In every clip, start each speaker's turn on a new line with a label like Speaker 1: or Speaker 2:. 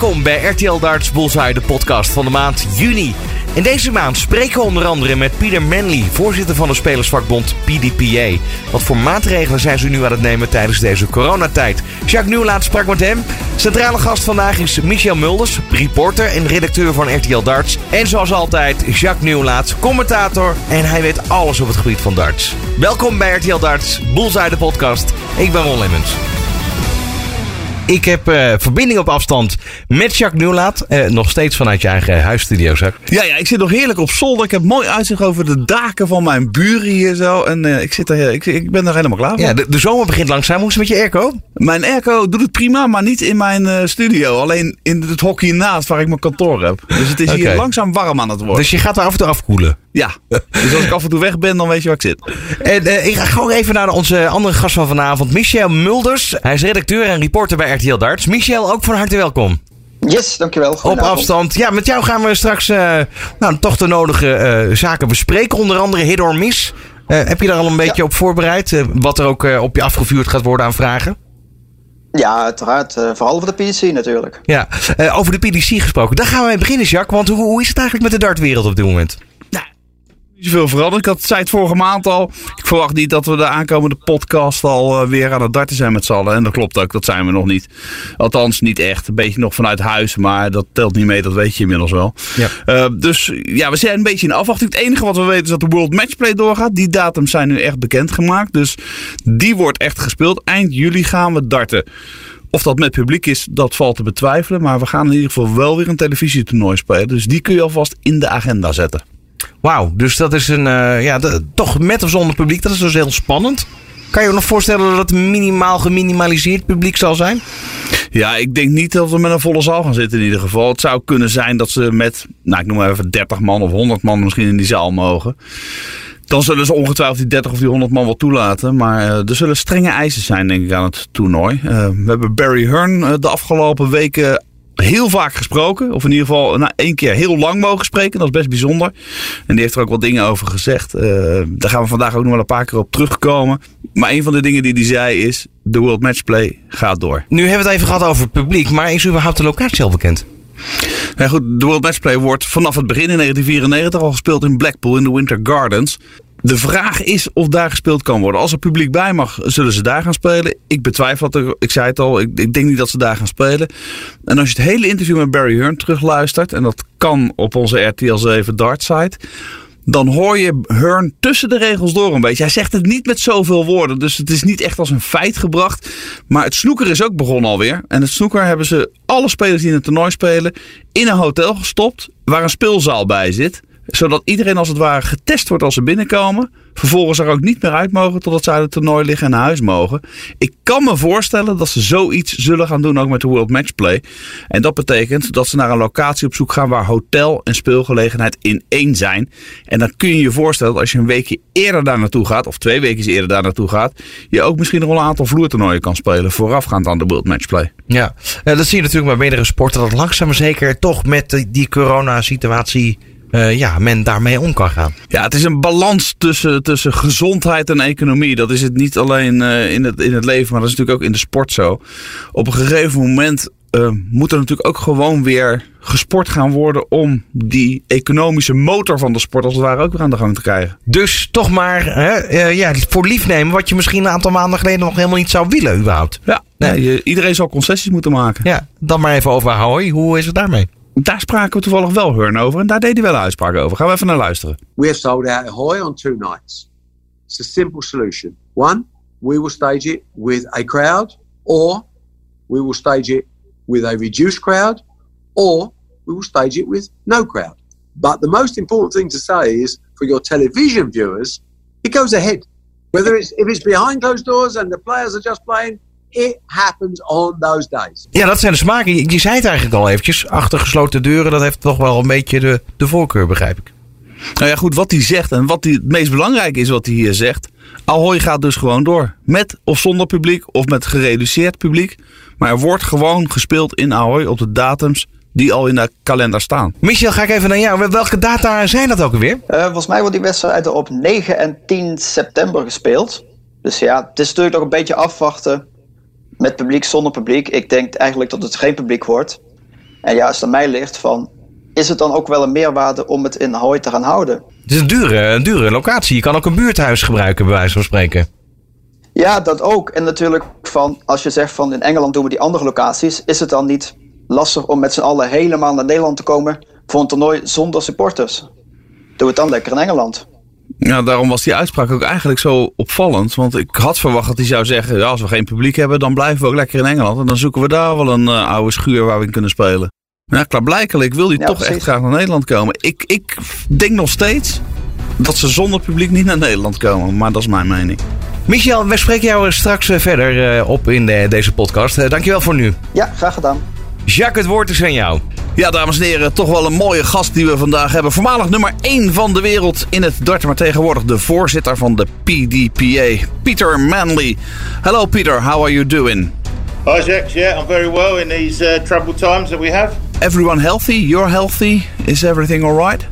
Speaker 1: Welkom bij RTL Darts Bullseye, de podcast van de maand juni. In deze maand spreken we onder andere met Pieter Manley, voorzitter van de spelersvakbond PDPA. Wat voor maatregelen zijn ze nu aan het nemen tijdens deze coronatijd? Jacques Nieuwlaat sprak met hem. Centrale gast vandaag is Michel Mulders, reporter en redacteur van RTL Darts. En zoals altijd Jacques Nieuwlaat, commentator en hij weet alles op het gebied van darts. Welkom bij RTL Darts Bullseye, de podcast. Ik ben Ron Lemmens. Ik heb uh, verbinding op afstand met Jacques Nieuwlaat. Uh, nog steeds vanuit je eigen huisstudio, Jacques.
Speaker 2: Ja, ja, ik zit nog heerlijk op zolder. Ik heb mooi uitzicht over de daken van mijn buren hier zo. En uh, ik, zit er, ik, ik ben er helemaal klaar voor.
Speaker 1: Ja, de, de zomer begint langzaam. Hoe is het met je airco?
Speaker 2: Mijn airco doet het prima, maar niet in mijn studio. Alleen in het hokje naast waar ik mijn kantoor heb. Dus het is okay. hier langzaam warm aan het worden.
Speaker 1: Dus je gaat er af en toe afkoelen?
Speaker 2: Ja, dus als ik af en toe weg ben, dan weet je waar ik zit.
Speaker 1: En, ik ga gewoon even naar onze andere gast van vanavond, Michel Mulders. Hij is redacteur en reporter bij RTL Darts. Michel, ook van harte welkom.
Speaker 3: Yes, dankjewel.
Speaker 1: Op afstand. Ja, met jou gaan we straks uh, nou, toch de nodige uh, zaken bespreken. Onder andere hit or miss. Uh, heb je daar al een beetje ja. op voorbereid? wat er ook op je afgevuurd gaat worden aan vragen?
Speaker 3: Ja, uiteraard. vooral over de PDC natuurlijk.
Speaker 1: Ja, over de PDC gesproken. Daar gaan we mee beginnen, Jacques. Want hoe, hoe is het eigenlijk met de dartwereld op dit moment?
Speaker 2: Niet zoveel veranderd. Ik had, zei het vorige maand al. Ik verwacht niet dat we de aankomende podcast al uh, weer aan het darten zijn met z'n allen. En dat klopt ook, dat zijn we nog niet. Althans, niet echt. Een beetje nog vanuit huis, maar dat telt niet mee, dat weet je inmiddels wel. Ja. Uh, dus ja, we zijn een beetje in afwachting. Het enige wat we weten is dat de World Matchplay doorgaat. Die datums zijn nu echt bekendgemaakt. Dus die wordt echt gespeeld. Eind juli gaan we darten. Of dat met publiek is, dat valt te betwijfelen. Maar we gaan in ieder geval wel weer een televisietoernooi spelen. Dus die kun je alvast in de agenda zetten.
Speaker 1: Wauw, dus dat is een, uh, ja, toch met of zonder publiek, dat is dus heel spannend. Kan je je nog voorstellen dat het minimaal geminimaliseerd publiek zal zijn?
Speaker 2: Ja, ik denk niet dat we met een volle zaal gaan zitten in ieder geval. Het zou kunnen zijn dat ze met, nou ik noem maar even 30 man of 100 man misschien in die zaal mogen. Dan zullen ze ongetwijfeld die 30 of die 100 man wel toelaten. Maar uh, er zullen strenge eisen zijn, denk ik, aan het toernooi. Uh, we hebben Barry Hearn de afgelopen weken heel vaak gesproken. Of in ieder geval nou, één keer heel lang mogen spreken. Dat is best bijzonder. En die heeft er ook wat dingen over gezegd. Uh, daar gaan we vandaag ook nog wel een paar keer op terugkomen. Maar een van de dingen die hij zei is... De World Matchplay gaat door.
Speaker 1: Nu hebben we het even gehad over het publiek. Maar is überhaupt de locatie al bekend?
Speaker 2: Ja, goed, de World Matchplay wordt vanaf het begin in 1994 al gespeeld in Blackpool in de Winter Gardens. De vraag is of daar gespeeld kan worden. Als er publiek bij mag, zullen ze daar gaan spelen. Ik betwijfel dat ik zei het al, ik, ik, denk niet dat ze daar gaan spelen. En als je het hele interview met Barry Hearn terugluistert, en dat kan op onze RTL 7 Dart site, dan hoor je Hearn tussen de regels door een beetje. Hij zegt het niet met zoveel woorden, dus het is niet echt als een feit gebracht. Maar het snoeker is ook begonnen alweer. En het snoeker hebben ze alle spelers die in het toernooi spelen in een hotel gestopt waar een speelzaal bij zit zodat iedereen als het ware getest wordt als ze binnenkomen. Vervolgens er ook niet meer uit mogen totdat ze uit het toernooi liggen en naar huis mogen. Ik kan me voorstellen dat ze zoiets zullen gaan doen ook met de World Matchplay. En dat betekent dat ze naar een locatie op zoek gaan waar hotel en speelgelegenheid in één zijn. En dan kun je je voorstellen dat als je een weekje eerder daar naartoe gaat, of twee weken eerder daar naartoe gaat, je ook misschien nog een aantal vloertoernooien kan spelen voorafgaand aan de World Matchplay.
Speaker 1: Ja, dat zie je natuurlijk bij meerdere sporten dat langzaam maar zeker toch met die corona-situatie uh, ja, men daarmee om kan gaan.
Speaker 2: Ja, het is een balans tussen, tussen gezondheid en economie. Dat is het niet alleen uh, in, het, in het leven, maar dat is natuurlijk ook in de sport zo. Op een gegeven moment uh, moet er natuurlijk ook gewoon weer gesport gaan worden om die economische motor van de sport als het ware ook weer aan de gang te krijgen.
Speaker 1: Dus toch maar hè, uh, ja, voor lief nemen wat je misschien een aantal maanden geleden nog helemaal niet zou willen überhaupt.
Speaker 2: Ja, nee. nee iedereen zal concessies moeten maken.
Speaker 1: Ja, dan maar even over Ahoy. Hoe is het daarmee?
Speaker 2: Daar spraken we toevallig wel Hearn over en daar deed hij wel over. Gaan we even naar luisteren.
Speaker 4: We have sold out Ahoy on two nights. It's a simple solution. One, we will stage it with a crowd or we will stage it with a reduced crowd or we will stage it with no crowd. But the most important thing to say is for your television viewers, it goes ahead. Whether it's if it's behind closed doors and the players are just playing, It happens on those days.
Speaker 1: Ja, dat zijn de smaken. Je, zei het eigenlijk al eventjes. Achter gesloten deuren, dat heeft toch wel een beetje de, de voorkeur, begrijp ik.
Speaker 2: Nou ja, goed, wat hij zegt en wat hij, het meest belangrijk is wat hij hier zegt. Ahoy gaat dus gewoon door. Met of zonder publiek of met gereduceerd publiek. Maar er wordt gewoon gespeeld in Ahoy op de datums die al in de kalender staan.
Speaker 1: Michel, ga ik even naar jou. Welke data zijn dat ook alweer?
Speaker 3: Uh, volgens mij wordt die wedstrijd op 9 en 10 september gespeeld. Dus ja, het is natuurlijk nog een beetje afwachten met publiek, zonder publiek. Ik denk eigenlijk dat het geen publiek wordt. En ja, als het aan mij ligt van, is het dan ook wel een meerwaarde om het in Ahoy te gaan houden?
Speaker 1: Het is een dure, een dure locatie. Je kan ook een buurthuis gebruiken, bij wijze van spreken.
Speaker 3: Ja, dat ook. En natuurlijk van, als je zegt van in Engeland doen we die andere locaties, is het dan niet lastig om met z'n allen helemaal naar Nederland te komen voor een toernooi zonder supporters? Doe het dan lekker in Engeland.
Speaker 2: Ja, daarom was die uitspraak ook eigenlijk zo opvallend. Want ik had verwacht dat hij zou zeggen: ja, als we geen publiek hebben, dan blijven we ook lekker in Engeland. En dan zoeken we daar wel een uh, oude schuur waar we in kunnen spelen. Maar ja, klaarblijkelijk wil hij
Speaker 3: Ja,
Speaker 2: toch
Speaker 3: precies.
Speaker 2: echt graag naar Nederland komen. Ik, ik denk nog steeds dat ze zonder publiek niet naar Nederland komen. Maar dat is mijn mening.
Speaker 1: Michel, we spreken jou straks eh, verder eh, op in de- deze podcast. Eh, dankjewel voor nu.
Speaker 3: Ja, graag gedaan.
Speaker 1: Jacques, het woord is aan jou.
Speaker 2: Ja, dames en heren, toch wel een mooie gast die we vandaag hebben. Voormalig nummer 1 van de wereld in het darten, maar tegenwoordig de voorzitter van de PDPA, Peter Manley. Hello Peter, how are you doing?
Speaker 5: Hi, Jack. Yeah, I'm very well in these uh, troubled times that we have.
Speaker 2: Everyone healthy? You're healthy? Is everything all right?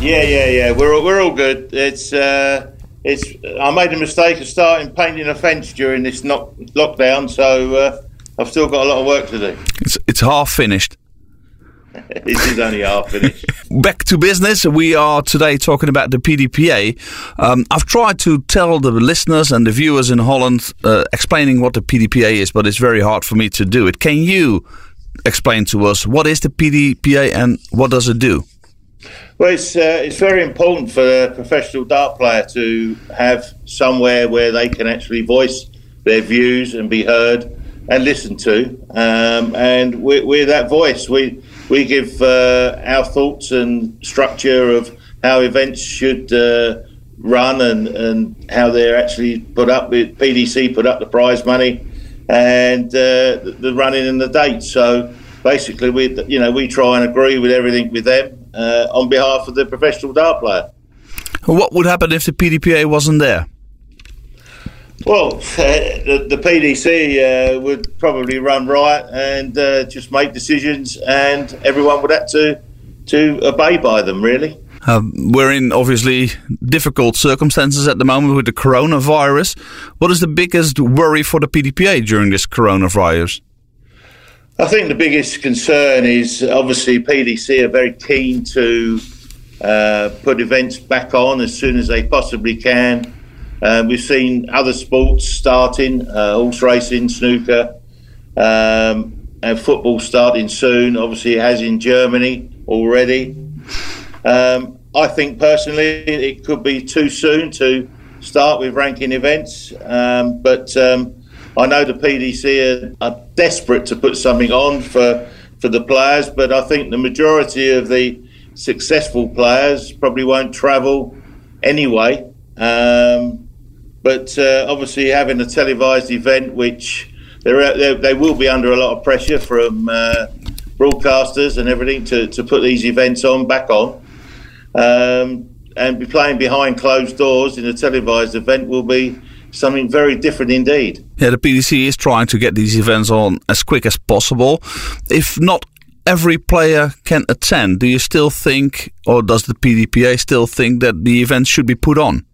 Speaker 5: Yeah, yeah, yeah. We're all, we're all good. It's uh, it's. I made a mistake of starting painting a fence during this knock, lockdown, so uh, I've still got a lot of work to do.
Speaker 2: It's, it's half finished.
Speaker 5: this is only half finished.
Speaker 2: Back to business. We are today talking about the PDPA. Um, I've tried to tell the listeners and the viewers in Holland uh, explaining what the PDPA is, but it's very hard for me to do it. Can you explain to us what is the PDPA and what does it do?
Speaker 5: Well, it's uh, it's very important for a professional dart player to have somewhere where they can actually voice their views and be heard and listened to. Um, and we're, we're that voice. We we give uh, our thoughts and structure of how events should uh, run and, and how they're actually put up. With PDC put up the prize money and uh, the, the running and the dates. So basically, we you know we try and agree with everything with them uh, on behalf of the professional dart player.
Speaker 2: What would happen if the PDPA wasn't there?
Speaker 5: Well, the, the PDC uh, would probably run riot and uh, just make decisions, and everyone would have to to obey by them. Really.
Speaker 2: Uh, we're in obviously difficult circumstances at the moment with the coronavirus. What is the biggest worry for the PDPA during this coronavirus?
Speaker 5: I think the biggest concern is obviously PDC are very keen to uh, put events back on as soon as they possibly can. Uh, we've seen other sports starting, uh, horse racing, snooker, um, and football starting soon. Obviously, it has in Germany already. Um, I think personally it could be too soon to start with ranking events, um, but um, I know the PDC are, are desperate to put something on for for the players, but I think the majority of the successful players probably won't travel anyway. Um, but uh, obviously, having a televised event, which they're, they will be under a lot of pressure from uh, broadcasters and everything to, to put these events on back on. Um, and be playing behind closed doors in a televised event will be something very different indeed.
Speaker 2: Yeah, the PDC is trying to get these events on as quick as possible. If not every player can attend, do you still think, or does the PDPA still think that the events should be put on?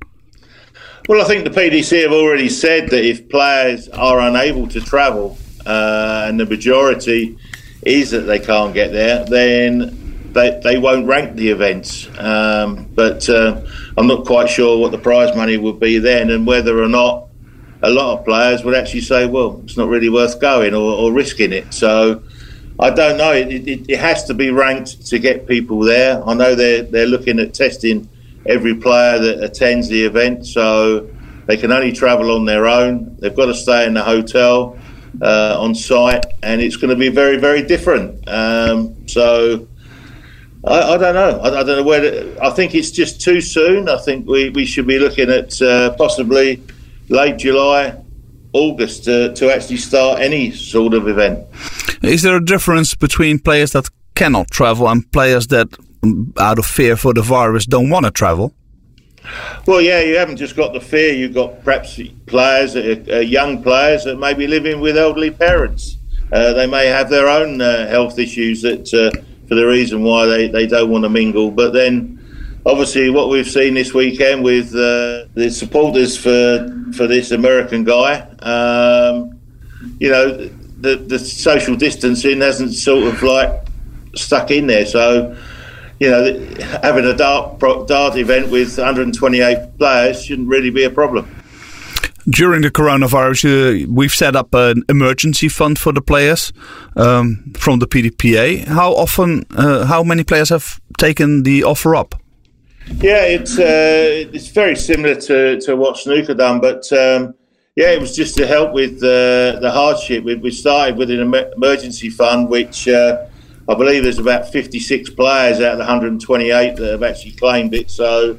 Speaker 5: Well, I think the PDC have already said that if players are unable to travel, uh, and the majority is that they can't get there, then they, they won't rank the events. Um, but uh, I'm not quite sure what the prize money would be then, and whether or not a lot of players would actually say, well, it's not really worth going or, or risking it. So I don't know. It, it, it has to be ranked to get people there. I know they're, they're looking at testing every player that attends the event, so they can only travel on their own. They've got to stay in the hotel uh, on site, and it's going to be very, very different. Um, so I, I don't know. I, I don't know whether. I think it's just too soon. I think we, we should be looking at uh, possibly late July, August to, to actually start any sort of event.
Speaker 2: Is there a difference between players that cannot travel and players that, out of fear for the virus, don't want to travel?
Speaker 5: Well, yeah, you haven't just got the fear. You've got perhaps players, uh, uh, young players that may be living with elderly parents. Uh, they may have their own uh, health issues that, uh, for the reason why they, they don't want to mingle. But then, obviously, what we've seen this weekend with uh, the supporters for for this American guy, um, you know, the the social distancing hasn't sort of like stuck in there. So, you know, having a dart dart event with 128 players shouldn't really be a problem.
Speaker 2: During the coronavirus, uh, we've set up an emergency fund for the players um, from the PDPA. How often, uh, how many players have taken the offer up?
Speaker 5: Yeah, it's uh, it's very similar to, to what Snooker done, but um, yeah, it was just to help with uh, the hardship. We, we, started with an emergency fund, which uh, I believe there's about 56 players out of the 128 that have actually claimed it. So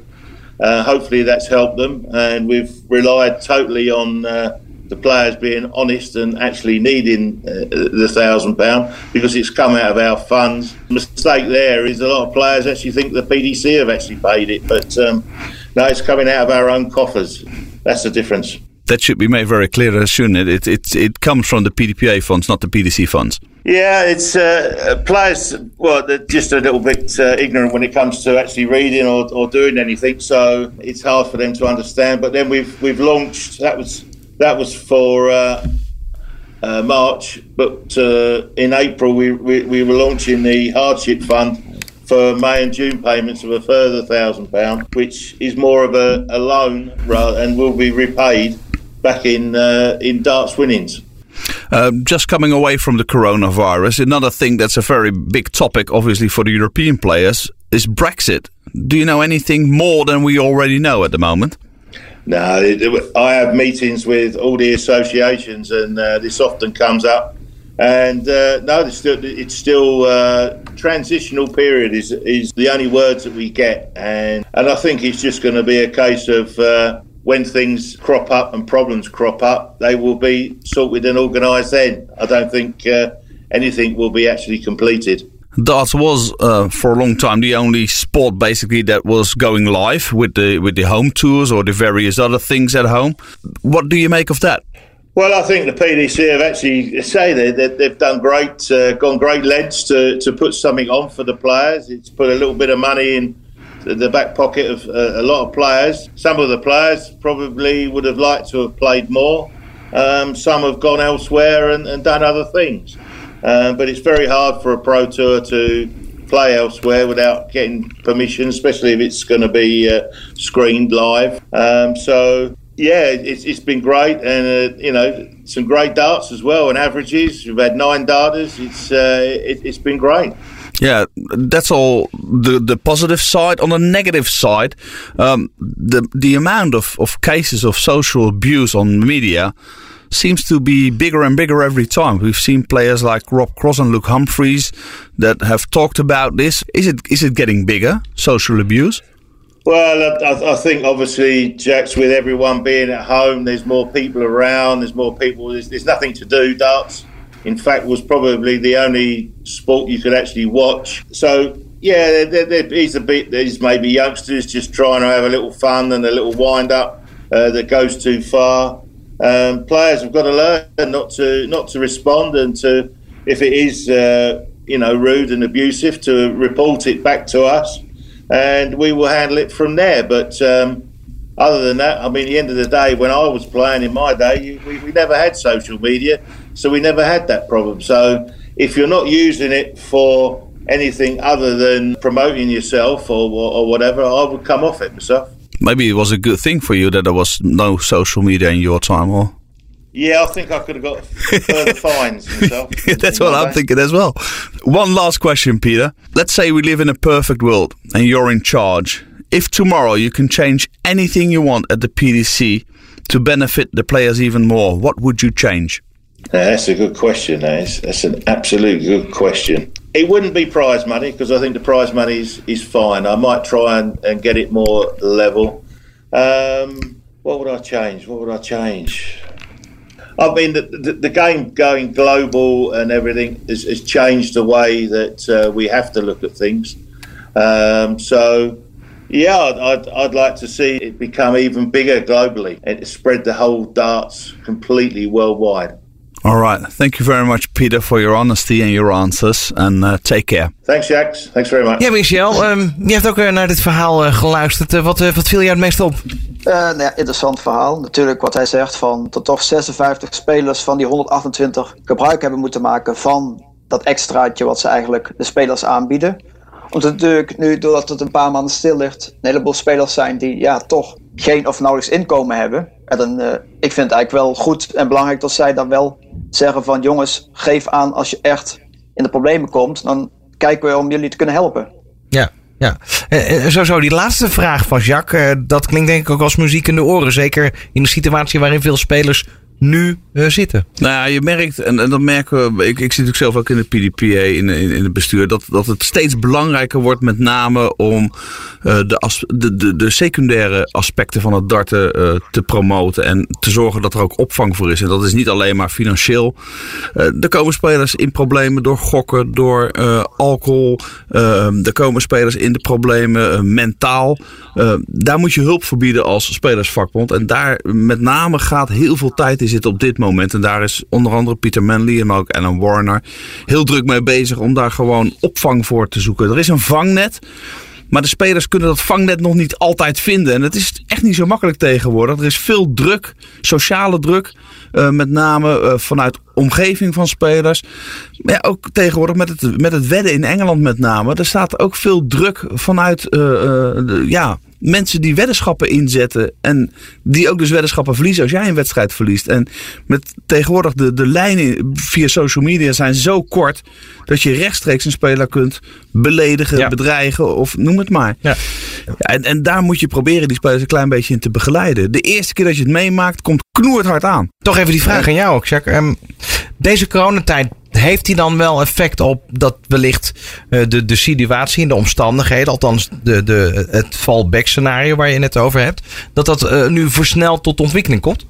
Speaker 5: uh, hopefully that's helped them, and we've relied totally on uh, the players being honest and actually needing uh, the thousand pound because it's come out of our funds. Mistake there is a lot of players actually think the PDC have actually paid it, but um, no, it's coming out of our own coffers. That's the difference.
Speaker 2: That should be made very clear, shouldn't it? It it, it comes from the PDPA funds, not the PDC funds.
Speaker 5: Yeah, it's uh, players. Well, they're just a little bit uh, ignorant when it comes to actually reading or, or doing anything, so it's hard for them to understand. But then we've we've launched. That was that was for uh, uh, March, but uh, in April we, we, we were launching the hardship fund for May and June payments of a further thousand pound, which is more of a, a loan rather, and will be repaid back in uh, in darts winnings.
Speaker 2: Um, just coming away from the coronavirus, another thing that's a very big topic, obviously, for the European players is Brexit. Do you know anything more than we already know at the moment?
Speaker 5: No, I have meetings with all the associations, and uh, this often comes up. And uh, no, it's still, it's still uh, transitional period is is the only words that we get, and and I think it's just going to be a case of uh, when things crop up and problems crop up, they will be sorted and organised. Then I don't think uh, anything will be actually completed
Speaker 2: darts was uh, for a long time the only sport basically that was going live with the with the home tours or the various other things at home. What do you make of that?
Speaker 5: Well, I think the PDC have actually say they, they've done great, uh, gone great lengths to, to put something on for the players. It's put a little bit of money in the back pocket of uh, a lot of players. Some of the players probably would have liked to have played more. Um, some have gone elsewhere and, and done other things. Um, but it's very hard for a pro tour to play elsewhere without getting permission, especially if it's going to be uh, screened live. Um, so yeah, it's, it's been great, and uh, you know some great darts as well, and averages. We've had nine darters. It's uh, it, has been great.
Speaker 2: Yeah, that's all the the positive side. On the negative side, um, the the amount of, of cases of social abuse on media seems to be bigger and bigger every time. We've seen players like Rob Cross and Luke Humphreys that have talked about this. Is it is it getting bigger, social abuse?
Speaker 5: Well, I, I, think obviously, Jacks, with everyone being at home, there's more people around, there's more people, there's, there's nothing to do. Darts, in fact, was probably the only sport you could actually watch. So, yeah, there, there a bit, there's maybe youngsters just trying to have a little fun and a little wind up uh, that goes too far um, players have got to learn not to not to respond and to if it is uh, you know rude and abusive to report it back to us, and we will handle it from there. But um, other than that, I mean, the end of the day, when I was playing in my day, we, we never had social media, so we never had that problem. So if you're not using it for anything other than promoting yourself or, or, or whatever, I would come off it myself
Speaker 2: maybe it was a good thing for you that there was no social media in your time, or?
Speaker 5: Yeah, I think I could have got further fines myself.
Speaker 2: That's what I'm thinking as well. One last question, Peter. Let's say we live in a perfect world and you're in charge. If tomorrow you can change anything you want at the PDC to benefit the players even more, what would you change?
Speaker 5: That's a good question. That's, that's an absolute good question. It wouldn't be prize money because I think the prize money is, is fine. I might try and, and get it more level. Um, what would I change? What would I change? I mean, the, the, the game going global and everything has, has changed the way that uh, we have to look at things. Um, so, yeah, I'd, I'd, like to see it become even bigger globally and spread the whole darts completely worldwide.
Speaker 2: All right. Thank you very much, Peter, for your honesty and your answers. And uh, take care.
Speaker 5: Thanks, Jax. Thanks very much.
Speaker 1: Ja, Michel, um, je hebt ook uh, naar dit verhaal uh, geluisterd. Uh, wat, wat viel jou het meest op?
Speaker 3: nou ja, interessant verhaal. Natuurlijk wat hij zegt van dat toch 56 spelers van die 128 gebruik hebben moeten maken van dat extraatje wat ze eigenlijk de spelers aanbieden. Omdat natuurlijk nu, doordat het een paar maanden stil ligt, een heleboel spelers zijn die ja, toch geen of nauwelijks inkomen hebben. En dan, uh, ik vind het eigenlijk wel goed en belangrijk dat zij dan wel zeggen van jongens, geef aan als je echt in de problemen komt. Dan kijken we om jullie te kunnen helpen.
Speaker 1: Ja, ja. Uh, sowieso, die laatste vraag van Jacques, uh, dat klinkt denk ik ook als muziek in de oren. Zeker in de situatie waarin veel spelers nu uh, zitten.
Speaker 2: Nou ja, je merkt, en, en dat merken we, ik, ik zit natuurlijk zelf ook in het PDPA, in, in, in het bestuur, dat, dat het steeds belangrijker wordt met name om uh, de, as, de, de, de secundaire aspecten van het darten uh, te promoten en te zorgen dat er ook opvang voor is. En dat is niet alleen maar financieel. er komen spelers in problemen door gokken, door alcohol. er komen spelers in de problemen mentaal. daar moet je hulp voor bieden als spelersvakbond. En daar met name gaat heel veel tijd in zit op dit moment. En daar is onder andere Pieter Manley en ook Alan Warner heel druk mee bezig om daar gewoon opvang voor te zoeken. Er is een vangnet. Maar de spelers kunnen dat vangnet nog niet altijd vinden. En het is echt niet zo makkelijk tegenwoordig. Er is veel druk, sociale druk. Uh, met name uh, vanuit omgeving van spelers. Maar ja, ook tegenwoordig met het, met het wedden in Engeland met name. Er staat ook veel druk vanuit uh, de, ja, mensen die weddenschappen inzetten. En die ook dus weddenschappen verliezen als jij een wedstrijd verliest. En met tegenwoordig de, de lijnen via social media zijn zo kort. Dat je rechtstreeks een speler kunt beledigen, ja. bedreigen of noem het maar. Ja. ja. en, en daar moet je proberen die spelers een klein beetje in te begeleiden. De eerste keer dat je het meemaakt, komt knoert hard aan.
Speaker 1: Toch even die vraag aan jou ook, Jacques. Um, deze coronatijd heeft hij dan wel effect op dat wellicht uh, de, de situatie en de omstandigheden, althans de, de, het fallback scenario waar je het over hebt, dat dat uh, nu versneld tot ontwikkeling komt?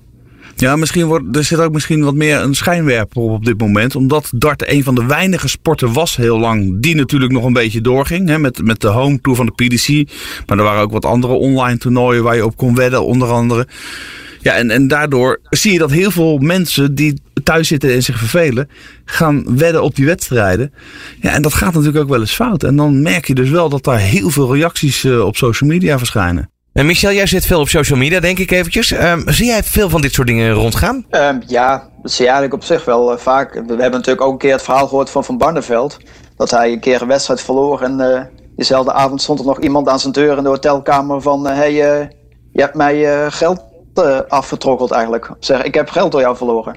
Speaker 2: Ja, misschien wordt, er zit ook misschien wat meer een schijnwerper op op dit moment. Omdat dart een van de weinige sporten was heel lang. Die natuurlijk nog een beetje doorging. Hè, met, met de home tour van de PDC. Maar er waren ook wat andere online toernooien waar je op kon wedden onder andere. Ja, en, en daardoor zie je dat heel veel mensen die thuis zitten en zich vervelen, gaan wedden op die wedstrijden. Ja, en dat gaat natuurlijk ook wel eens fout. En dan merk je dus wel dat daar heel veel reacties uh, op social media verschijnen.
Speaker 1: En Michel, jij zit veel op social media, denk ik eventjes. Um, zie jij veel van dit soort dingen rondgaan?
Speaker 3: Um, ja, dat zie je eigenlijk op zich wel uh, vaak. We hebben natuurlijk ook een keer het verhaal gehoord van Van Barneveld. Dat hij een keer een wedstrijd verloor en uh, diezelfde avond stond er nog iemand aan zijn deur in de hotelkamer van... Hé, hey, je hebt mij geld uh, afgetrokkeld eigenlijk. Zeg, ik heb geld door jou verloren.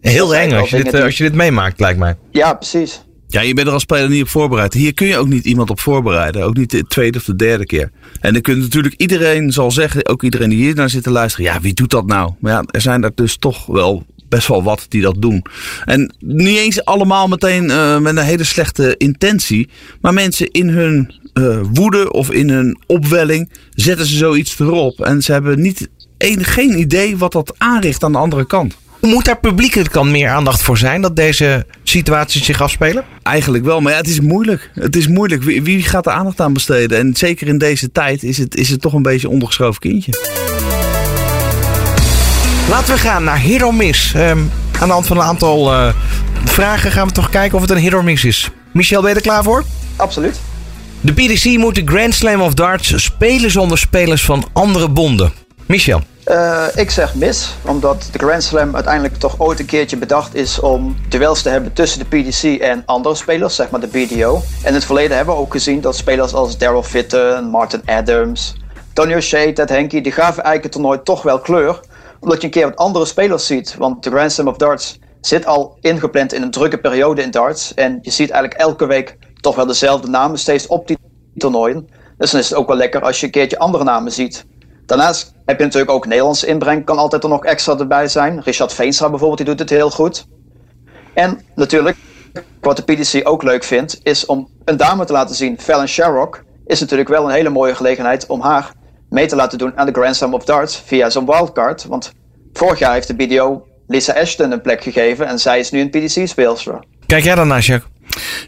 Speaker 1: Heel eng als je, dit, als je dit meemaakt, lijkt mij.
Speaker 3: Ja, precies.
Speaker 2: Ja, je bent er als speler niet op voorbereid. Hier kun je ook niet iemand op voorbereiden. Ook niet de tweede of de derde keer. En dan kunt natuurlijk iedereen zal zeggen, ook iedereen die hier naar zit te luisteren. Ja, wie doet dat nou? Maar ja, er zijn er dus toch wel best wel wat die dat doen. En niet eens allemaal meteen uh, met een hele slechte intentie. Maar mensen in hun uh, woede of in hun opwelling zetten ze zoiets erop. En ze hebben niet geen idee wat dat aanricht aan de andere kant.
Speaker 1: Moet daar publiekelijk dan meer aandacht voor zijn dat deze situaties zich afspelen?
Speaker 2: Eigenlijk wel, maar ja, het is moeilijk. Het is moeilijk. Wie, wie gaat er aandacht aan besteden? En zeker in deze tijd is het, is het toch een beetje een ondergeschoven kindje.
Speaker 1: Laten we gaan naar or miss. Um, aan de hand van een aantal uh, vragen gaan we toch kijken of het een or miss is. Michel, ben je er klaar voor?
Speaker 3: Absoluut.
Speaker 1: De PDC moet de Grand Slam of Darts spelen zonder spelers van andere bonden. Michel.
Speaker 3: Uh, ik zeg mis, omdat de Grand Slam uiteindelijk toch ooit een keertje bedacht is om duels te hebben tussen de PDC en andere spelers, zeg maar de BDO. En in het verleden hebben we ook gezien dat spelers als Daryl Fitton, Martin Adams, Tony O'Shea, Ted Henke, die gaven eigenlijk het toernooi toch wel kleur, omdat je een keer wat andere spelers ziet. Want de Grand Slam of Darts zit al ingepland in een drukke periode in darts en je ziet eigenlijk elke week toch wel dezelfde namen steeds op die toernooien. Dus dan is het ook wel lekker als je een keertje andere namen ziet. Daarnaast heb je natuurlijk ook Nederlands inbreng, kan altijd er nog extra erbij zijn. Richard Veenstra bijvoorbeeld, die doet het heel goed. En natuurlijk, wat de PDC ook leuk vindt, is om een dame te laten zien. Fallon Sherrock is natuurlijk wel een hele mooie gelegenheid om haar mee te laten doen aan de Grand Slam of Darts via zo'n wildcard. Want vorig jaar heeft de BDO Lisa Ashton een plek gegeven en zij is nu een PDC-speelster.
Speaker 1: Kijk jij dan naar, Jacques?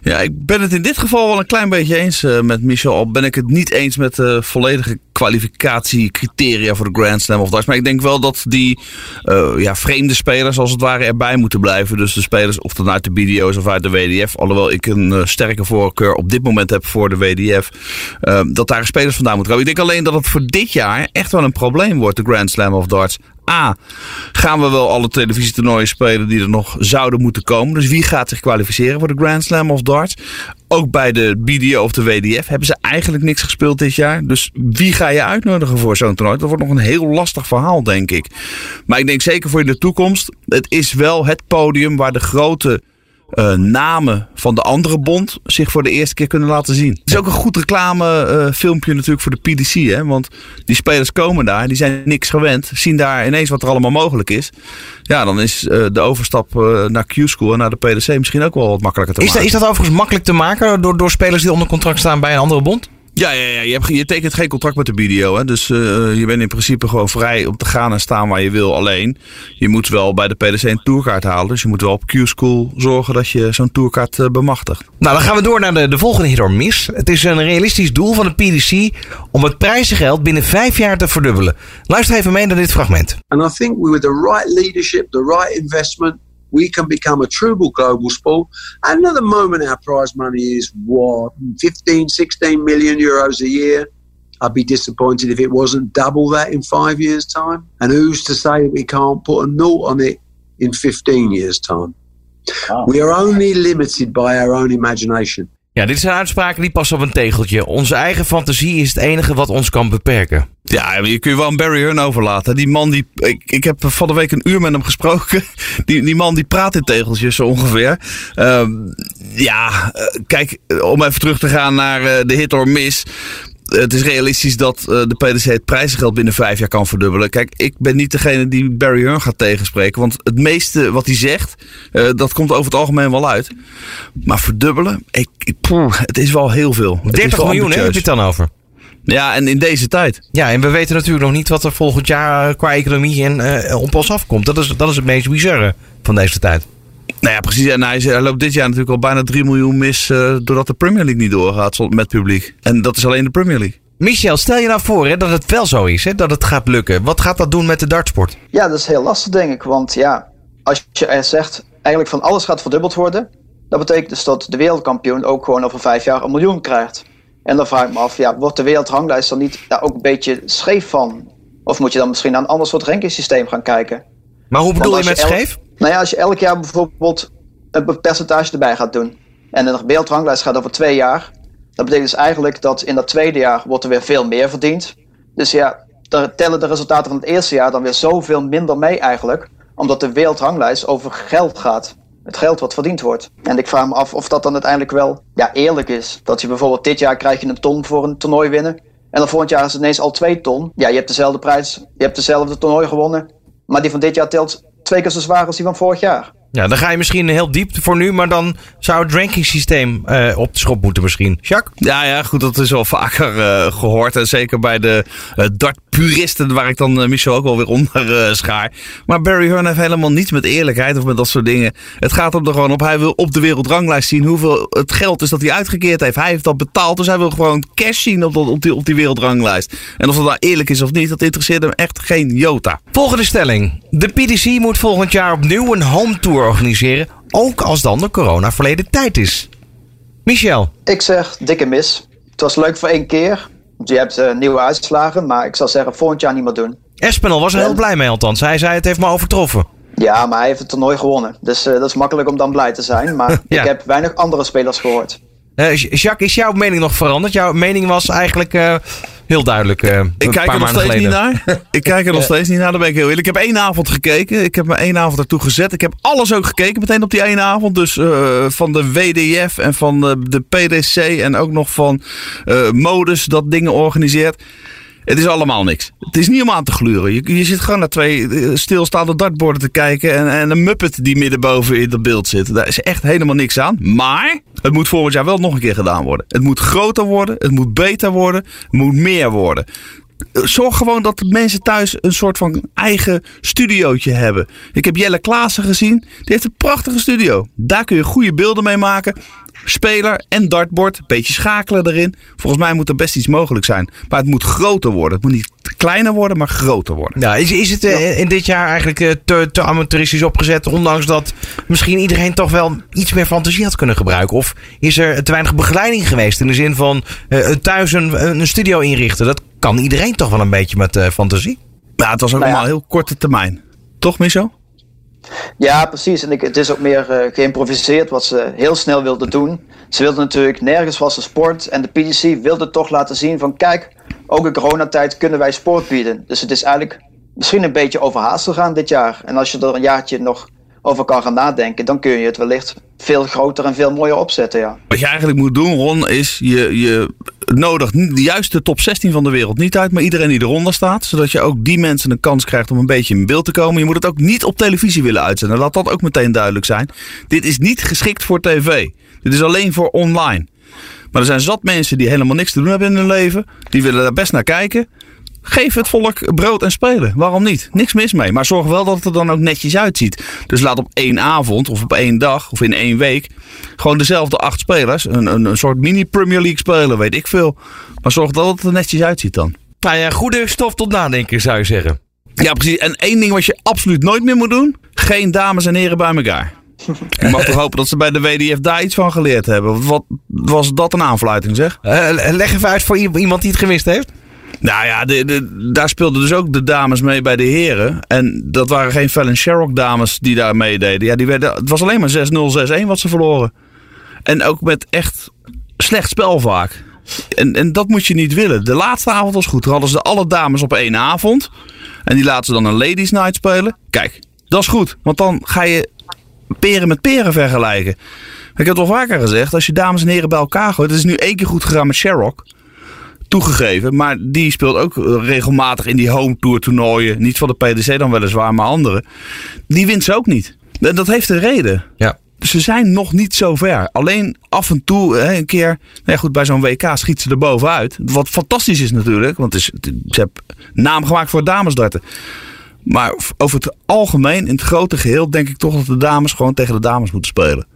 Speaker 2: Ja, ik ben het in dit geval wel een klein beetje eens uh, met Michel. Al ben ik het niet eens met de volledige kwalificatiecriteria voor de Grand Slam of Darts. Maar ik denk wel dat die uh, ja, vreemde spelers als het ware erbij moeten blijven. Dus de spelers of dan uit de BDO's of uit de WDF. Alhoewel ik een uh, sterke voorkeur op dit moment heb voor de WDF. dat daar spelers vandaan moeten komen. Ik denk alleen dat het voor dit jaar echt wel een probleem wordt, de Grand Slam of Darts A, gaan we wel alle televisietoernooien spelen die er nog zouden moeten komen. Dus wie gaat zich kwalificeren voor de Grand Slam of darts? Ook bij de BDO of de WDF hebben ze eigenlijk niks gespeeld dit jaar. Dus wie ga je uitnodigen voor zo'n toernooi? Dat wordt nog een heel lastig verhaal, denk ik. Maar ik denk zeker voor in de toekomst. Het is wel het podium waar de grote uh, namen van de andere bond zich voor de eerste keer kunnen laten zien. Het is ook een goed reclamefilmpje uh, natuurlijk voor de PDC. Hè? Want die spelers komen daar, die zijn niks gewend. Zien daar ineens wat er allemaal mogelijk is. Ja, dan is uh, de overstap naar Q-School en naar de PDC misschien ook wel wat makkelijker te
Speaker 1: is
Speaker 2: maken.
Speaker 1: Dat, is dat overigens makkelijk te maken door, door spelers die onder contract staan bij een andere bond?
Speaker 2: Ja, ja, ja. Je, hebt, je tekent geen contract met de BDO. Hè? Dus uh, je bent in principe gewoon vrij om te gaan en staan waar je wil. Alleen, je moet wel bij de PDC een tourkaart halen. Dus je moet wel op Q-School zorgen dat je zo'n tourkaart uh, bemachtigt.
Speaker 1: Nou, dan gaan we door naar de, de volgende hit or miss. Het is een realistisch doel van de PDC om het prijzengeld binnen vijf jaar te verdubbelen. Luister even mee naar dit fragment.
Speaker 4: And I think with the right leadership, the right investment, we can become a true global sport. And at the moment, our prize money is what 15, 16 million euros a year. I'd be disappointed if it wasn't double that in five years' time. And who's to say that we can't put a note on it in 15 years' time? Wow. We are only limited by our own imagination.
Speaker 1: Ja, dit zijn uitspraken die passen op een tegeltje. Onze eigen fantasie is het enige wat ons kan beperken.
Speaker 2: Ja, je kun je wel een Barry Hearn overlaten. Die man die. Ik, ik heb van de week een uur met hem gesproken. Die, die man die praat in tegeltjes zo ongeveer. Uh, ja, kijk, om even terug te gaan naar uh, de hit or miss het is realistisch dat uh, de PDC het prijzengeld binnen vijf jaar kan verdubbelen. Kijk, ik ben niet degene die Barry Hearn gaat tegenspreken. Want het meeste wat hij zegt, uh, dat komt over het algemeen wel uit. Maar verdubbelen, ik, ik poeh, het is wel heel veel.
Speaker 1: 30 miljoen hè, heb je het dan over?
Speaker 2: Ja, en in deze tijd.
Speaker 1: Ja, en we weten natuurlijk nog niet wat er volgend jaar qua economie en, uh, op ons afkomt. Dat is, dat is het meest bizarre van deze tijd.
Speaker 2: Nou ja, precies. En hij, hij, loopt dit jaar natuurlijk al bijna 3 miljoen mis. Uh, doordat de Premier League niet doorgaat met publiek. En dat is alleen de Premier League.
Speaker 1: Michel, stel je nou voor hè, dat het wel zo is, hè, dat het gaat lukken. Wat gaat dat doen met de dartsport?
Speaker 3: Ja, dat is heel lastig, denk ik. Want ja, als je zegt, eigenlijk van alles gaat verdubbeld worden. Dat betekent dus dat de wereldkampioen ook gewoon over vijf jaar een miljoen krijgt. En dan vraag ik me af, ja, wordt de wereldranglijst dan niet daar ook een beetje scheef van? Of moet je dan misschien naar een ander soort rankingssysteem gaan kijken?
Speaker 1: Maar hoe bedoel je met elk, scheef?
Speaker 3: Nou ja, als je elk jaar bijvoorbeeld een percentage erbij gaat doen. En de wereldranglijst gaat over twee jaar. Dat betekent dus eigenlijk dat in dat tweede jaar wordt er weer veel meer verdiend. Dus ja, daar tellen de resultaten van het eerste jaar dan weer zoveel minder mee eigenlijk. Omdat de wereldranglijst over geld gaat. Het geld wat verdiend wordt. En ik vraag me af of dat dan uiteindelijk wel ja, eerlijk is. Dat je bijvoorbeeld dit jaar krijg je een ton voor een toernooi winnen. En dan volgend jaar is het ineens al twee ton. Ja, je hebt dezelfde prijs. Je hebt dezelfde toernooi gewonnen. Maar die van dit jaar telt twee keer zo zwaar als die van vorig jaar.
Speaker 1: Ja, dan ga je misschien heel diep voor nu, maar dan zou het rankingsysteem uh, op de schop moeten misschien. Jacques?
Speaker 2: Ja, ja, goed, dat is wel vaker uh, gehoord. En zeker bij de uh, dartpuristen, waar ik dan Michel ook wel weer onder schaar. Maar Barry Hearn heeft helemaal niets met eerlijkheid of met dat soort dingen. Het gaat hem er gewoon op. Hij wil op de wereldranglijst zien hoeveel het geld is dat hij uitgekeerd heeft. Hij heeft dat betaald, dus hij wil gewoon cash zien op, op, die, op die wereldranglijst. En of dat nou eerlijk is of niet, dat interesseert hem echt geen jota.
Speaker 1: Volgende stelling. De PDC moet volgend jaar opnieuw een home tour organiseren, ook als dan de corona verleden tijd is. Michel?
Speaker 3: Ik zeg dikke mis. Het was leuk voor één keer. Je hebt uh, nieuwe uitslagen, maar ik zou zeggen volgend jaar niet meer doen.
Speaker 1: Espinel was er heel blij mee althans. Hij zei het heeft me overtroffen.
Speaker 3: Ja, maar hij heeft het toernooi gewonnen. Dus uh, dat is makkelijk om dan blij te zijn. Maar ja. ik heb weinig andere spelers gehoord.
Speaker 1: Uh, Jacques, is jouw mening nog veranderd? Jouw mening was eigenlijk heel duidelijk. Uh,
Speaker 2: ik kijk er nog steeds
Speaker 1: geleden.
Speaker 2: niet naar. ik kijk er nog steeds niet naar, daar ben ik heel eerlijk. Ik heb één avond gekeken. Ik heb me één avond ertoe gezet. Ik heb alles ook gekeken meteen op die ene avond. Dus uh, van de WDF en van de, de PDC en ook nog van uh, Modus dat dingen organiseert. Het is allemaal niks. Het is niet om aan te gluren. Je, je zit gewoon naar twee stilstaande dartborden te kijken. En, en een muppet die middenboven in dat beeld zit. Daar is echt helemaal niks aan. Maar het moet volgend jaar wel nog een keer gedaan worden. Het moet groter worden. Het moet beter worden. Het moet meer worden. Zorg gewoon dat de mensen thuis een soort van eigen studiootje hebben. Ik heb Jelle Klaassen gezien. Die heeft een prachtige studio. Daar kun je goede beelden mee maken speler en dartboard. Een beetje schakelen erin. Volgens mij moet er best iets mogelijk zijn. Maar het moet groter worden. Het moet niet kleiner worden, maar groter worden.
Speaker 1: Ja, is, is het uh, in dit jaar eigenlijk uh, te, te amateuristisch opgezet? Ondanks dat misschien iedereen toch wel iets meer fantasie had kunnen gebruiken. Of is er te weinig begeleiding geweest? In de zin van uh, thuis een, een studio inrichten. Dat kan iedereen toch wel een beetje met fantasie?
Speaker 2: Ja, het was ook
Speaker 3: Nou ja.
Speaker 2: allemaal heel korte termijn. Toch, Michel?
Speaker 3: Ja, precies. En ik, het is ook meer eh, geïmproviseerd wat ze heel snel wilden doen. Ze wilden natuurlijk nergens was de sport. En de PDC wilde toch laten zien van kijk, ook in coronatijd kunnen wij sport bieden. Dus het is eigenlijk misschien een beetje overhaast gegaan dit jaar. En als je er een jaartje nog over kan gaan nadenken, dan kun je het wellicht veel groter en veel mooier opzetten. Ja.
Speaker 2: Wat je eigenlijk moet doen, Ron, is je, je nodigt niet- juist de top 16 van de wereld niet uit, maar iedereen die eronder staat. Zodat je ook die mensen een kans krijgt om een beetje in beeld te komen. Je moet het ook niet op televisie willen uitzenden. Laat dat ook meteen duidelijk zijn. Dit is niet geschikt voor tv. Dit is alleen voor online. Maar er zijn zat mensen die helemaal niks te doen hebben in hun leven. Die willen daar best naar kijken. Geef het volk brood en spelen. Waarom niet? Niks mis mee. Maar zorg wel dat het er dan ook netjes uitziet. Dus laat op één avond of op één dag of in één week gewoon dezelfde acht spelers. Een, een, een soort mini Premier League spelen, weet ik veel. Maar zorg dat het er netjes uitziet dan.
Speaker 1: Nou ja, goede stof tot nadenken zou je zeggen.
Speaker 2: Ja, precies. En één ding wat je absoluut nooit meer moet doen. Geen dames en heren bij elkaar. Ik mag toch hopen dat ze bij de WDF daar iets van geleerd hebben. Wat was dat een aanfluiting zeg?
Speaker 1: Eh, leg even uit voor iemand die het gemist heeft.
Speaker 2: Nou ja, de, daar speelden dus ook de dames mee bij de heren. En dat waren geen Fallon Sherrock dames die daar meededen. Ja, die werden, het was alleen maar 6-0, 6-1 wat ze verloren. En ook met echt slecht spel vaak. En, en dat moet je niet willen. De laatste avond was goed. Toen hadden ze alle dames op één avond. En die laten ze dan een ladies night spelen. Kijk, dat is goed. Want dan ga je peren met peren vergelijken. Ik heb het al vaker gezegd. Als je dames en heren bij elkaar gooit. Het is nu één keer goed gegaan met Sherrock toegegeven. Maar die speelt ook regelmatig in die home tour toernooien. Niet van de PDC dan weliswaar, maar andere. Die wint ze ook niet. En dat heeft een reden.
Speaker 1: Ja.
Speaker 2: Ze zijn nog niet zo ver. Alleen af en toe hè, een keer. Nou ja, goed, bij zo'n WK schiet ze er bovenuit. Wat fantastisch is natuurlijk. Want het is, ze hebben naam gemaakt voor damesdarten. Maar over het algemeen, in het grote geheel, denk ik toch dat de dames gewoon tegen de dames moeten spelen.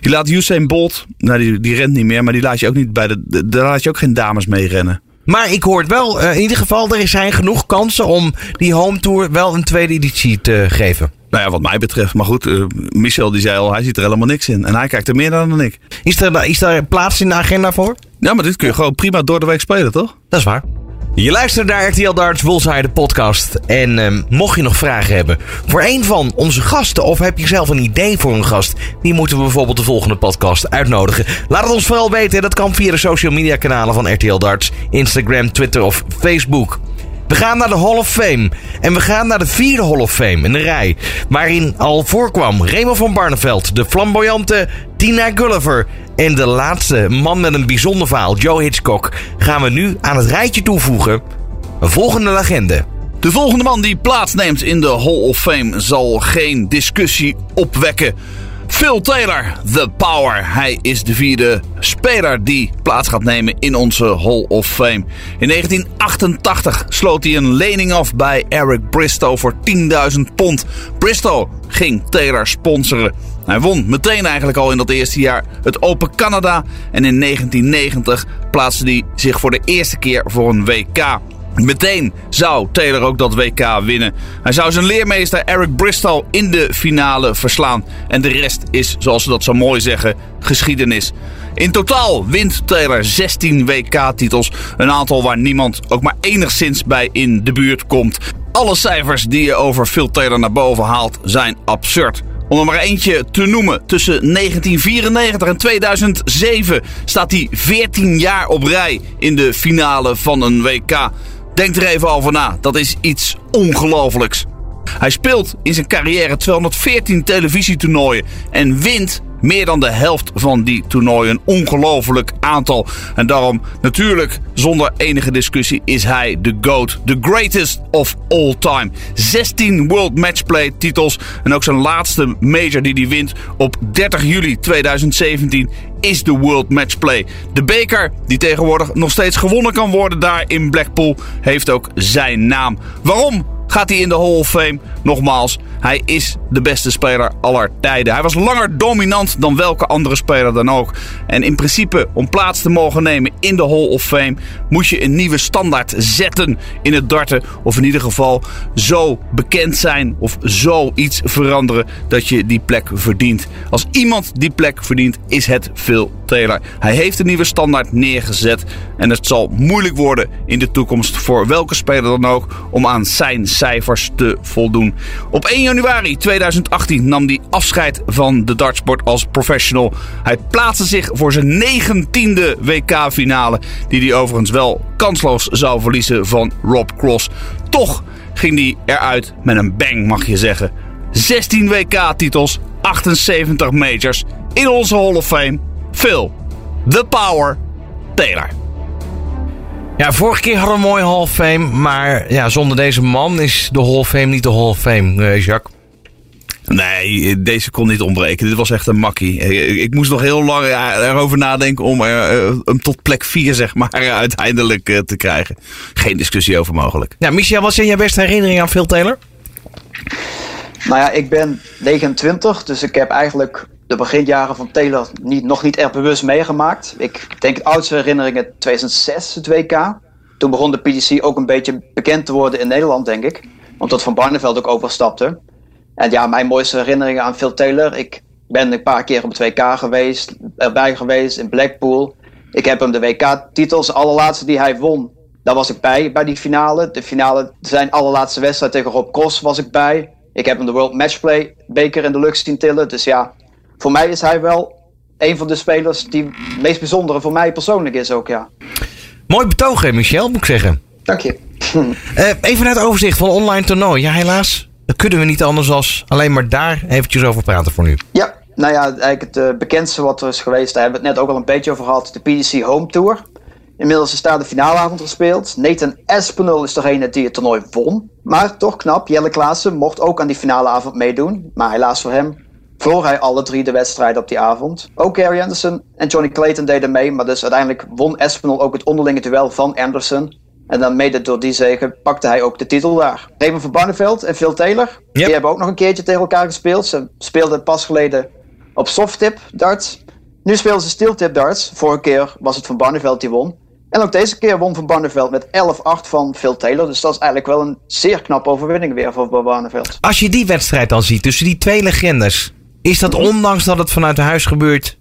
Speaker 2: Je laat Usain Bolt, nou die, die rent niet meer, maar die laat je ook niet bij de, daar laat je ook geen dames mee rennen.
Speaker 1: Maar ik hoor het wel, eh, in ieder geval, er zijn genoeg kansen om die home tour wel een tweede editie te geven.
Speaker 2: Nou ja, wat mij betreft. Maar goed, eh, Michel die zei al, hij ziet er helemaal niks in. En hij kijkt er meer naar dan ik.
Speaker 1: Is er, is daar plaats in de agenda voor?
Speaker 2: Ja, maar dit kun je gewoon prima door de week spelen, toch?
Speaker 1: Dat is waar. Je luistert naar RTL Darts Bullseye, podcast. En ehm, mocht je nog vragen hebben voor een van onze gasten... of heb je zelf een idee voor een gast... die moeten we bijvoorbeeld de volgende podcast uitnodigen. Laat het ons vooral weten. Dat kan via de social media kanalen van RTL Darts. Instagram, Twitter of Facebook. We gaan naar de Hall of Fame. En we gaan naar de vierde Hall of Fame in de rij. Waarin al voorkwam Raymond van Barneveld, de flamboyante Tina Gulliver. En de laatste man met een bijzonder verhaal, Joe Hitchcock, gaan we nu aan het rijtje toevoegen. Een volgende legende.
Speaker 2: De volgende man die plaatsneemt in de Hall of Fame zal geen discussie opwekken. Phil Taylor, The Power. Hij is de vierde speler die plaats gaat nemen in onze Hall of Fame. In 1988 sloot hij een lening af bij Eric Bristow voor 10.000 pond. Bristow ging Taylor sponsoren. Hij won meteen eigenlijk al in dat eerste jaar het Open Canada. En in 1990 plaatste hij zich voor de eerste keer voor een WK. Meteen zou Taylor ook dat WK winnen. Hij zou zijn leermeester Eric Bristow in de finale verslaan. En de rest is, zoals ze dat zo mooi zeggen, geschiedenis. In totaal wint Taylor 16 WK-titels. Een aantal waar niemand ook maar enigszins bij in de buurt komt. Alle cijfers die je over Phil Taylor naar boven haalt zijn absurd. Om er maar eentje te noemen, tussen 1994 en 2007 staat hij 14 jaar op rij in de finale van een WK. Denk er even over na, dat is iets ongelooflijks. Hij speelt in zijn carrière 214 televisietoernooien en wint meer dan de helft van die toernooien. Een ongelooflijk aantal. En daarom, natuurlijk, zonder enige discussie, is hij de GOAT. The greatest of all time. 16 World Matchplay titels. En ook zijn laatste major die hij wint op 30 juli 2017 is de World Matchplay. De beker, die tegenwoordig nog steeds gewonnen kan worden daar in Blackpool, heeft ook zijn naam. Waarom? Gaat hij in de Hall of Fame. Nogmaals, hij is de beste speler aller tijden. Hij was langer dominant dan welke andere speler dan ook. En in principe, om plaats te mogen nemen in de Hall of Fame, moet je een nieuwe standaard zetten in het darten. Of in ieder geval zo bekend zijn of zoiets veranderen dat je die plek verdient. Als iemand die plek verdient, is het Phil Taylor. Hij heeft een nieuwe standaard neergezet. En het zal moeilijk worden in de toekomst voor welke speler dan ook om aan zijn cijfers te voldoen. Op 1 januari 2018 nam hij afscheid van de dartsport als professional. Hij plaatste zich voor zijn negentiende WK-finale, die hij overigens wel kansloos zou verliezen van Rob Cross. Toch ging hij eruit met een bang, mag je zeggen. 16 WK-titels, 78 majors in onze Hall of Fame. Phil, The Power, Taylor.
Speaker 1: Ja, vorige keer hadden we een mooie Hall of Fame. Maar ja, zonder deze man is de Hall of Fame niet de Hall of Fame, eh, Jacques.
Speaker 2: Nee, deze kon niet ontbreken. Dit was echt een makkie. Ik moest nog heel lang erover nadenken om hem tot plek 4 zeg maar, uiteindelijk eh, te krijgen. Geen discussie over mogelijk.
Speaker 1: Ja, Michel, wat zijn jouw beste herinneringen aan Phil Taylor?
Speaker 3: Nou ja, ik ben 29, dus ik heb eigenlijk de beginjaren van Taylor niet, nog niet echt bewust meegemaakt. Ik denk de oudste herinneringen 2006, het WK. Toen begon de PDC ook een beetje bekend te worden in Nederland, denk ik. Omdat Van Barneveld ook overstapte. En ja, mijn mooiste herinneringen aan Phil Taylor. Ik ben een paar keer op het WK geweest, erbij geweest in Blackpool. Ik heb hem de WK-titels, de allerlaatste die hij won, daar was ik bij, bij die finale. De finale, zijn allerlaatste wedstrijd tegen Rob Cross was ik bij. Ik heb hem de World Matchplay beker in de lucht zien tillen. Dus ja, voor mij is hij wel een van de spelers die het meest bijzondere voor mij persoonlijk is ook, ja.
Speaker 1: Mooi betogen, Michel, moet ik zeggen.
Speaker 3: Dank je.
Speaker 1: Uh, even naar het overzicht van online toernooi. Ja, helaas. Dat kunnen we niet anders als alleen maar daar eventjes over praten voor nu.
Speaker 3: Ja, nou ja, eigenlijk het uh, bekendste wat er is geweest, daar hebben we het net ook al een beetje over gehad. De PDC Home Tour. Inmiddels is daar de finaleavond gespeeld. Nathan Espinel is degene die het toernooi won. Maar toch knap, Jelle Klaassen mocht ook aan die finaleavond meedoen. Maar helaas voor hem verloor hij alle drie de wedstrijden op die avond. Ook Gary Anderson en Johnny Clayton deden mee, maar dus uiteindelijk won Espinel ook het onderlinge duel van Anderson. En dan mede door die zegen pakte hij ook de titel daar. Raymond van Barneveld en Phil Taylor, die hebben ook nog een keertje tegen elkaar gespeeld. Ze speelden pas geleden op softtip darts. Nu spelen ze steeltip darts. Vorige keer was het van Barneveld die won. En ook deze keer won Van Barneveld met 11-8 van Phil Taylor. Dus dat is eigenlijk wel een zeer knappe overwinning weer voor Van Barneveld.
Speaker 1: Als je die wedstrijd dan ziet tussen die twee legendes, is dat ondanks dat het vanuit huis gebeurt,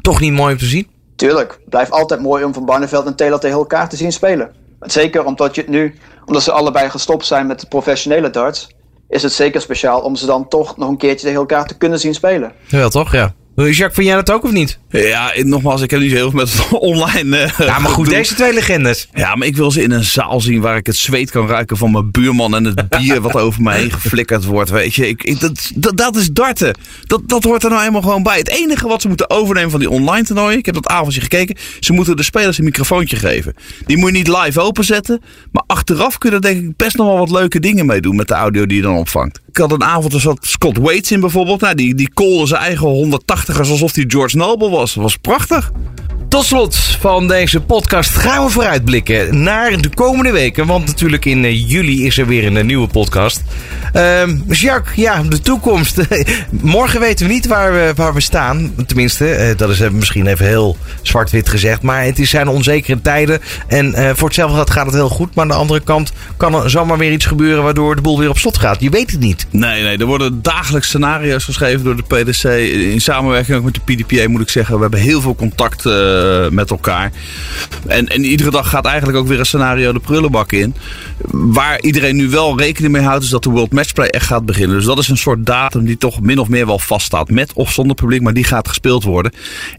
Speaker 1: toch niet mooi om te zien?
Speaker 3: Tuurlijk. Het blijft altijd mooi om Van Barneveld en Taylor tegen elkaar te zien spelen. Zeker omdat je het nu, omdat ze allebei gestopt zijn met de professionele darts, is het zeker speciaal om ze dan toch nog een keertje tegen elkaar te kunnen zien spelen.
Speaker 1: Ja, toch? Ja. Jacques, vind jij dat ook of niet?
Speaker 2: Ja, nogmaals, ik heb niet zo heel veel met online. Uh,
Speaker 1: ja, maar goed, doen. deze twee legendes.
Speaker 2: Ja, maar ik wil ze in een zaal zien waar ik het zweet kan ruiken van mijn buurman en het bier wat over me heen geflikkerd wordt. Weet je, ik, ik, dat, dat, dat, is darten. Dat, dat hoort er nou helemaal gewoon bij. Het enige wat ze moeten overnemen van die online toernooien, ik heb dat avondje gekeken, ze moeten de spelers een microfoontje geven. Die moet je niet live openzetten, maar achteraf kunnen denk ik best nog wel wat leuke dingen mee doen met de audio die je dan opvangt. Ik had een avond, er zat Scott Waits in bijvoorbeeld. Nou, die, die kolde zijn eigen 180ers alsof hij George Noble was. Dat was prachtig.
Speaker 1: Tot slot van deze podcast gaan we vooruitblikken naar de komende weken. Want natuurlijk in uh, juli is er weer een, nieuwe podcast. Uh, Jacques, ja, de toekomst. Morgen weten we niet waar we, waar we staan. Tenminste, uh, dat is misschien even heel zwart-wit gezegd. Maar het zijn onzekere tijden. En voor hetzelfde gaat het heel goed. Maar aan de andere kant kan er zomaar weer iets gebeuren waardoor de boel weer op slot gaat. Je weet het niet.
Speaker 2: Nee, nee. Er worden dagelijks scenario's geschreven door de PDC. In samenwerking ook met de PDPA moet ik zeggen. We hebben heel veel contact met elkaar. En, en iedere dag gaat eigenlijk ook weer een scenario de prullenbak in. Waar iedereen nu wel rekening mee houdt, is dat de World Matchplay echt gaat beginnen. Dus dat is een soort datum die toch min of meer wel vaststaat. Met of zonder publiek, maar die gaat gespeeld worden.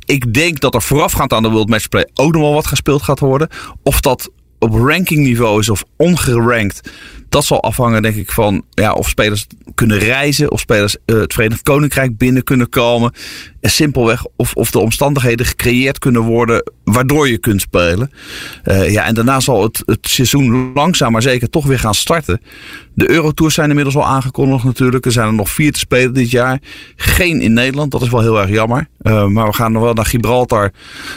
Speaker 2: Ik denk dat er voorafgaand aan de World Matchplay ook nog wel wat gespeeld gaat worden. Of dat op rankingniveau is of ongerankt. Dat zal afhangen, denk ik, van ja, of spelers kunnen reizen, of spelers uh, het Verenigd Koninkrijk binnen kunnen komen. En simpelweg of, of de omstandigheden gecreëerd kunnen worden waardoor je kunt spelen. Uh, ja, en daarna zal het, het seizoen langzaam maar zeker toch weer gaan starten. De Eurotours zijn inmiddels al aangekondigd natuurlijk. Er zijn er nog vier te spelen dit jaar. Geen in Nederland, dat is wel heel erg jammer. Uh, maar we gaan nog wel naar Gibraltar,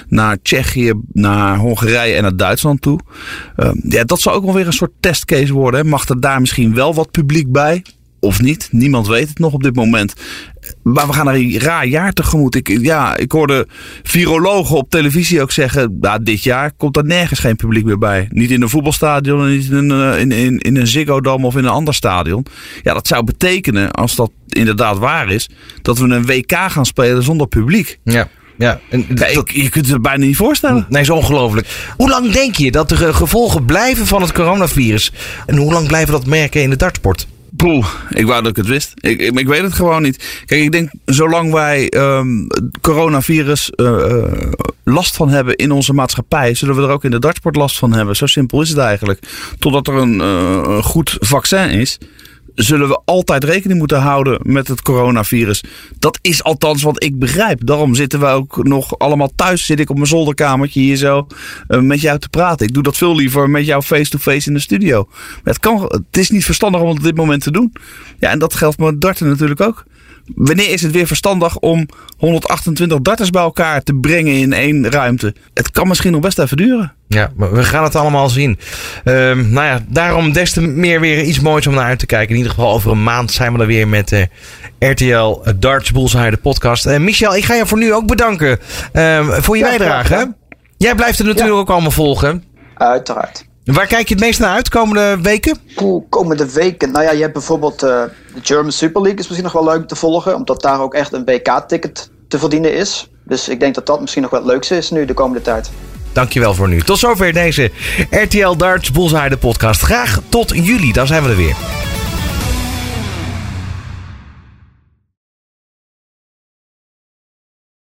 Speaker 2: naar Tsjechië, naar Hongarije en naar Duitsland toe. Uh, ja, dat zou ook wel weer een soort testcase worden. Mag er daar misschien wel wat publiek bij? Of niet? Niemand weet het nog op dit moment. Maar we gaan er een raar jaar tegemoet. Ik, ja, ik hoorde virologen op televisie ook zeggen... Nou, dit jaar komt er nergens geen publiek meer bij. Niet in een voetbalstadion, niet in een, in, in, in een Ziggo Dome of in een ander stadion. Ja, dat zou betekenen, als dat inderdaad waar is... dat we een WK gaan spelen zonder publiek.
Speaker 1: Ja. Ja,
Speaker 2: en je kunt het bijna niet voorstellen.
Speaker 1: Nee, is ongelooflijk. Hoe lang denk je dat de gevolgen blijven van het coronavirus? En hoe lang blijven dat merken in de dartsport?
Speaker 2: Poeh, ik wou dat ik het wist. Ik, ik, weet het gewoon niet. Kijk, ik denk zolang wij um, coronavirus uh, last van hebben in onze maatschappij, zullen we er ook in de dartsport last van hebben. Zo simpel is het eigenlijk. Totdat er een, een goed vaccin is, zullen we altijd rekening moeten houden met het coronavirus. Dat is althans wat ik begrijp. Daarom zitten we ook nog allemaal thuis. Zit ik op mijn zolderkamertje hier zo uh, met jou te praten. Ik doe dat veel liever met jou face-to-face in de studio. Het, kan, het is niet verstandig om het op dit moment te doen. Ja, en dat geldt met darten natuurlijk ook. Wanneer is het weer verstandig om 128 darters bij elkaar te brengen in één ruimte? Het kan misschien nog best even duren.
Speaker 1: Ja, we gaan het allemaal zien. Um, nou ja, daarom des te meer weer iets moois om naar uit te kijken. In ieder geval over een maand zijn we er weer met uh, RTL Darts Bullseye, de podcast. Uh, Michel, ik ga je voor nu ook bedanken uh, voor je ja, bijdrage. Jij blijft er natuurlijk ja. ook allemaal volgen.
Speaker 3: Uiteraard.
Speaker 1: Waar kijk je het meest naar uit komende weken?
Speaker 3: Komende weken. Nou ja, je hebt bijvoorbeeld uh, de German Super League is misschien nog wel leuk te volgen. Omdat daar ook echt een WK-ticket te verdienen is. Dus ik denk dat dat misschien nog wel het leukste is nu de komende tijd.
Speaker 1: Dankjewel voor nu. Tot zover deze RTL Darts Bullseye podcast. Graag tot juli, dan zijn we er weer.